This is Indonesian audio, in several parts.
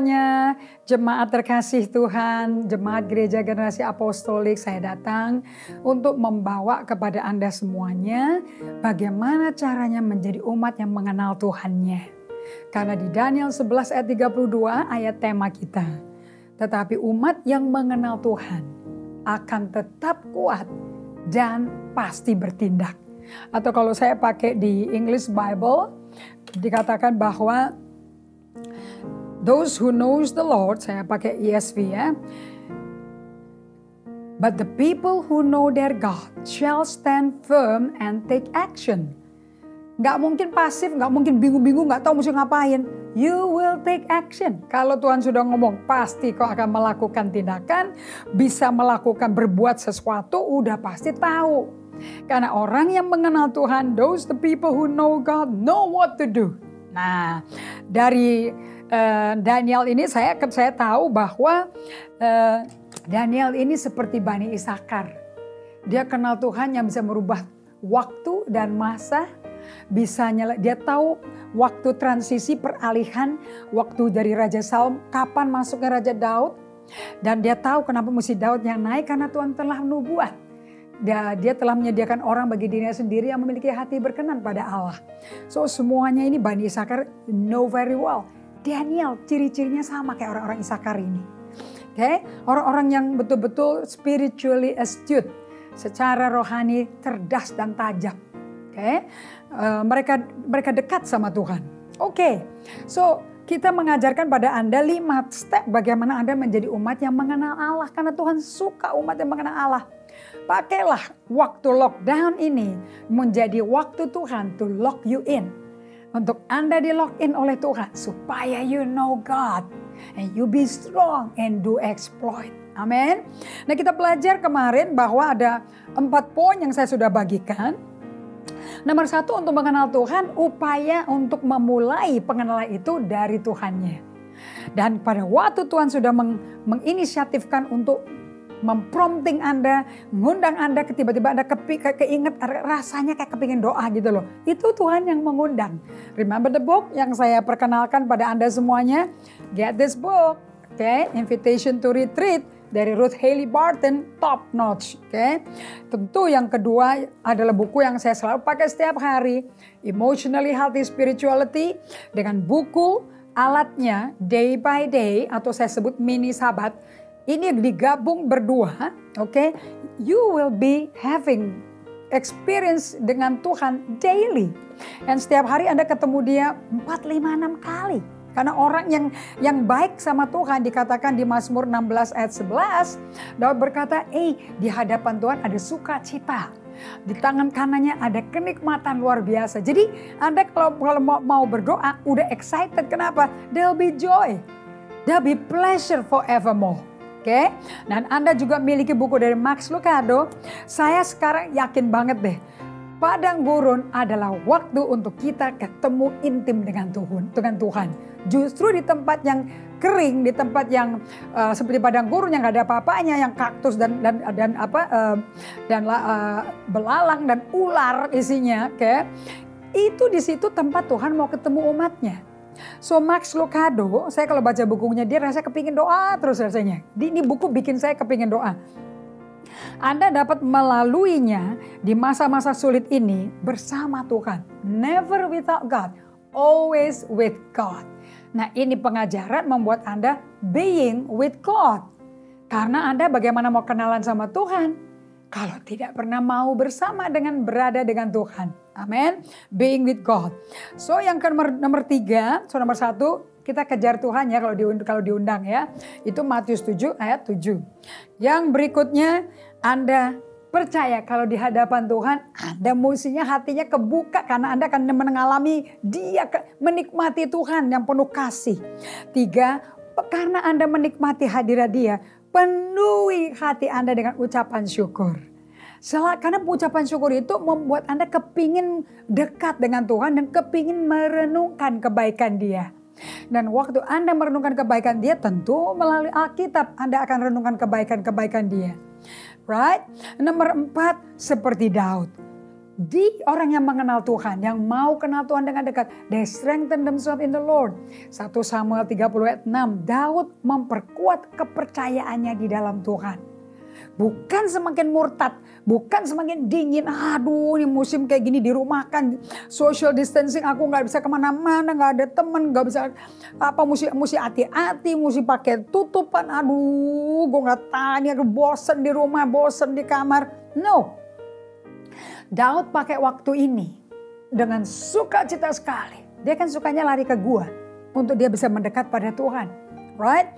semuanya, jemaat terkasih Tuhan, jemaat gereja generasi apostolik, saya datang untuk membawa kepada Anda semuanya bagaimana caranya menjadi umat yang mengenal Tuhannya. Karena di Daniel 11 ayat 32 ayat tema kita. Tetapi umat yang mengenal Tuhan akan tetap kuat dan pasti bertindak. Atau kalau saya pakai di English Bible, dikatakan bahwa Those who knows the Lord, saya pakai ESV ya. But the people who know their God shall stand firm and take action. Gak mungkin pasif, gak mungkin bingung-bingung, gak tahu mesti ngapain. You will take action. Kalau Tuhan sudah ngomong, pasti kau akan melakukan tindakan, bisa melakukan berbuat sesuatu, udah pasti tahu. Karena orang yang mengenal Tuhan, those the people who know God know what to do. Nah, dari uh, Daniel ini saya saya tahu bahwa uh, Daniel ini seperti Bani Isakar. Dia kenal Tuhan yang bisa merubah waktu dan masa, bisa nyala, dia tahu waktu transisi peralihan waktu dari Raja Saul kapan masuknya Raja Daud dan dia tahu kenapa mesti Daud yang naik karena Tuhan telah nubuat dia, dia telah menyediakan orang bagi dirinya sendiri yang memiliki hati berkenan pada Allah. So semuanya ini Bani Isakar know very well. Daniel ciri-cirinya sama kayak orang-orang Isakar ini. Oke, okay? orang-orang yang betul-betul spiritually astute, secara rohani cerdas dan tajam. Oke, okay? uh, eh, mereka mereka dekat sama Tuhan. Oke, okay. so kita mengajarkan pada Anda lima step bagaimana Anda menjadi umat yang mengenal Allah karena Tuhan suka umat yang mengenal Allah. Pakailah waktu lockdown ini menjadi waktu Tuhan to lock you in. Untuk Anda di lock in oleh Tuhan supaya you know God and you be strong and do exploit. Amin. Nah kita belajar kemarin bahwa ada empat poin yang saya sudah bagikan. Nomor satu untuk mengenal Tuhan, upaya untuk memulai pengenalan itu dari Tuhannya. Dan pada waktu Tuhan sudah meng menginisiatifkan untuk memprompting Anda, mengundang Anda tiba-tiba Anda kepi, ke, keinget rasanya kayak kepingin doa gitu loh. Itu Tuhan yang mengundang. Remember the book yang saya perkenalkan pada Anda semuanya? Get this book. Okay? Invitation to Retreat dari Ruth Haley Barton top notch, oke. Okay? Tentu yang kedua adalah buku yang saya selalu pakai setiap hari, Emotionally Healthy Spirituality dengan buku alatnya day by day atau saya sebut mini sabat ini digabung berdua, oke, okay, you will be having experience dengan Tuhan daily. Dan setiap hari Anda ketemu dia 4, 5, 6 kali. Karena orang yang yang baik sama Tuhan dikatakan di Mazmur 16 ayat 11, Daud berkata, "Eh, di hadapan Tuhan ada sukacita." Di tangan kanannya ada kenikmatan luar biasa. Jadi Anda kalau, kalau mau, mau berdoa udah excited. Kenapa? There'll be joy. There'll be pleasure forevermore. Oke, dan Anda juga miliki buku dari Max Lucado. Saya sekarang yakin banget deh, padang gurun adalah waktu untuk kita ketemu intim dengan Tuhan. Dengan Tuhan. Justru di tempat yang kering, di tempat yang uh, seperti padang gurun yang gak ada apa-apanya, yang kaktus dan dan dan apa uh, dan uh, belalang dan ular isinya, oke. Okay? Itu di situ tempat Tuhan mau ketemu umatnya. So Max Lucado, saya kalau baca bukunya dia rasa kepingin doa terus rasanya. Ini buku bikin saya kepingin doa. Anda dapat melaluinya di masa-masa sulit ini bersama Tuhan. Never without God, always with God. Nah ini pengajaran membuat Anda being with God. Karena Anda bagaimana mau kenalan sama Tuhan? kalau tidak pernah mau bersama dengan berada dengan Tuhan. Amin. Being with God. So yang ke nomor, nomor tiga, so nomor satu, kita kejar Tuhan ya kalau diundang, kalau diundang ya. Itu Matius 7 ayat 7. Yang berikutnya Anda percaya kalau di hadapan Tuhan Anda mestinya hatinya kebuka karena Anda akan mengalami dia menikmati Tuhan yang penuh kasih. Tiga, karena Anda menikmati hadirat dia, Penuhi hati Anda dengan ucapan syukur. Karena ucapan syukur itu membuat Anda kepingin dekat dengan Tuhan dan kepingin merenungkan kebaikan dia. Dan waktu Anda merenungkan kebaikan dia tentu melalui Alkitab Anda akan renungkan kebaikan-kebaikan dia. Right? Nomor empat seperti Daud. di orang yang mengenal Tuhan, yang mau kenal Tuhan dengan dekat, they strengthen themselves in the Lord. 1 Samuel 30 ayat 6, Daud memperkuat kepercayaannya di dalam Tuhan. Bukan semakin murtad, bukan semakin dingin. Aduh ini musim kayak gini di rumah kan social distancing aku nggak bisa ke mana-mana, nggak ada temen, nggak bisa apa mesti mesti hati-hati, mesti pakai tutupan. Aduh, gue nggak tanya, bosen di rumah, bosen di kamar. No, Daud pakai waktu ini dengan sukacita sekali. Dia kan sukanya lari ke gua untuk dia bisa mendekat pada Tuhan. Right?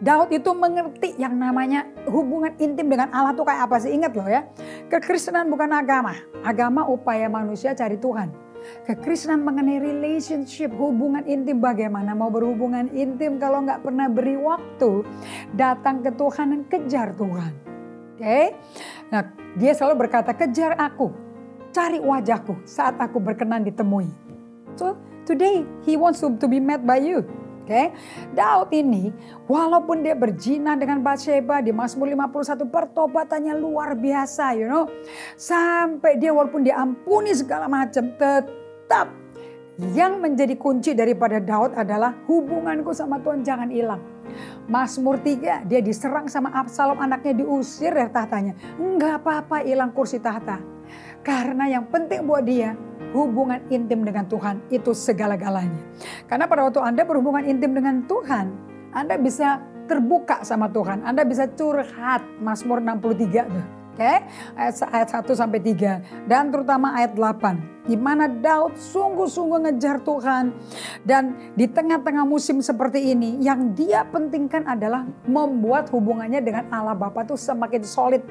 Daud itu mengerti yang namanya hubungan intim dengan Allah itu kayak apa sih? Ingat loh ya. Kekristenan bukan agama. Agama upaya manusia cari Tuhan. Kekristenan mengenai relationship, hubungan intim. Bagaimana mau berhubungan intim kalau nggak pernah beri waktu datang ke Tuhan dan kejar Tuhan. Oke, okay? nah dia selalu berkata, kejar aku, cari wajahku saat aku berkenan ditemui. So today he wants to be met by you. Oke, okay? Daud ini walaupun dia berzina dengan Bathsheba di Mazmur 51 pertobatannya luar biasa, you know. Sampai dia walaupun diampuni segala macam tetap yang menjadi kunci daripada Daud adalah hubunganku sama Tuhan jangan hilang. Mazmur 3 dia diserang sama Absalom anaknya diusir dari tahtanya. Enggak apa-apa hilang kursi tahta. Karena yang penting buat dia hubungan intim dengan Tuhan itu segala-galanya. Karena pada waktu Anda berhubungan intim dengan Tuhan, Anda bisa terbuka sama Tuhan. Anda bisa curhat. Mazmur 63 tuh. Oke, okay? ayat, ayat 1 sampai 3 dan terutama ayat 8 di mana Daud sungguh-sungguh ngejar Tuhan dan di tengah-tengah musim seperti ini yang dia pentingkan adalah membuat hubungannya dengan Allah Bapa itu semakin solid.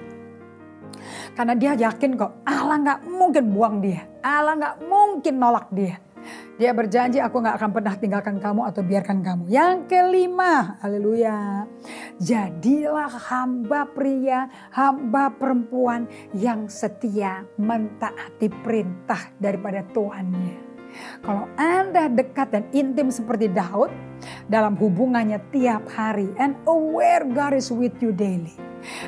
Karena dia yakin kok Allah nggak mungkin buang dia, Allah nggak mungkin nolak dia. Dia berjanji aku gak akan pernah tinggalkan kamu atau biarkan kamu. Yang kelima, haleluya. Jadilah hamba pria, hamba perempuan yang setia mentaati perintah daripada Tuhannya. Kalau Anda dekat dan intim seperti Daud dalam hubungannya tiap hari and aware God is with you daily.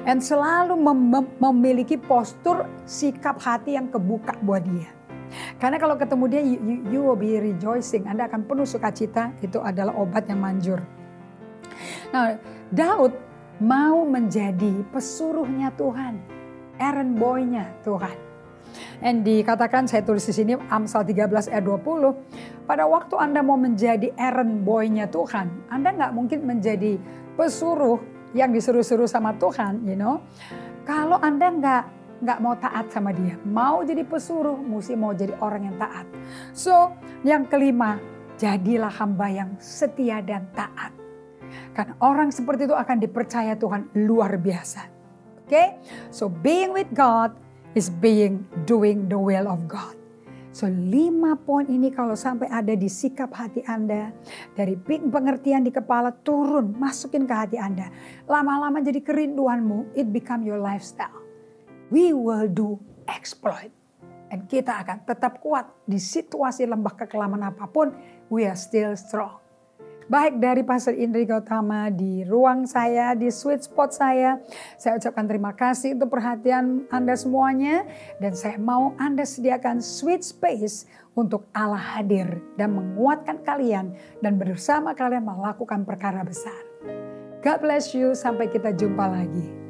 And selalu mem memiliki postur sikap hati yang kebuka buat dia karena kalau ketemu dia, you, you will be rejoicing. Anda akan penuh sukacita. Itu adalah obat yang manjur. Nah, Daud mau menjadi pesuruhnya Tuhan. Errand boy-nya Tuhan. Dan dikatakan saya tulis di sini Amsal 13 ayat 20. Pada waktu Anda mau menjadi errand boy-nya Tuhan. Anda nggak mungkin menjadi pesuruh yang disuruh-suruh sama Tuhan. you know. Kalau Anda nggak nggak mau taat sama dia. Mau jadi pesuruh, mesti mau jadi orang yang taat. So, yang kelima, jadilah hamba yang setia dan taat. Karena orang seperti itu akan dipercaya Tuhan luar biasa. Oke? Okay? So, being with God is being doing the will of God. So lima poin ini kalau sampai ada di sikap hati Anda. Dari pengertian di kepala turun masukin ke hati Anda. Lama-lama jadi kerinduanmu. It become your lifestyle we will do exploit. Dan kita akan tetap kuat di situasi lembah kekelaman apa pun, we are still strong. Baik dari Pastor Indri Gautama di ruang saya, di sweet spot saya. Saya ucapkan terima kasih untuk perhatian Anda semuanya. Dan saya mau Anda sediakan sweet space untuk Allah hadir dan menguatkan kalian. Dan bersama kalian melakukan perkara besar. God bless you, sampai kita jumpa lagi.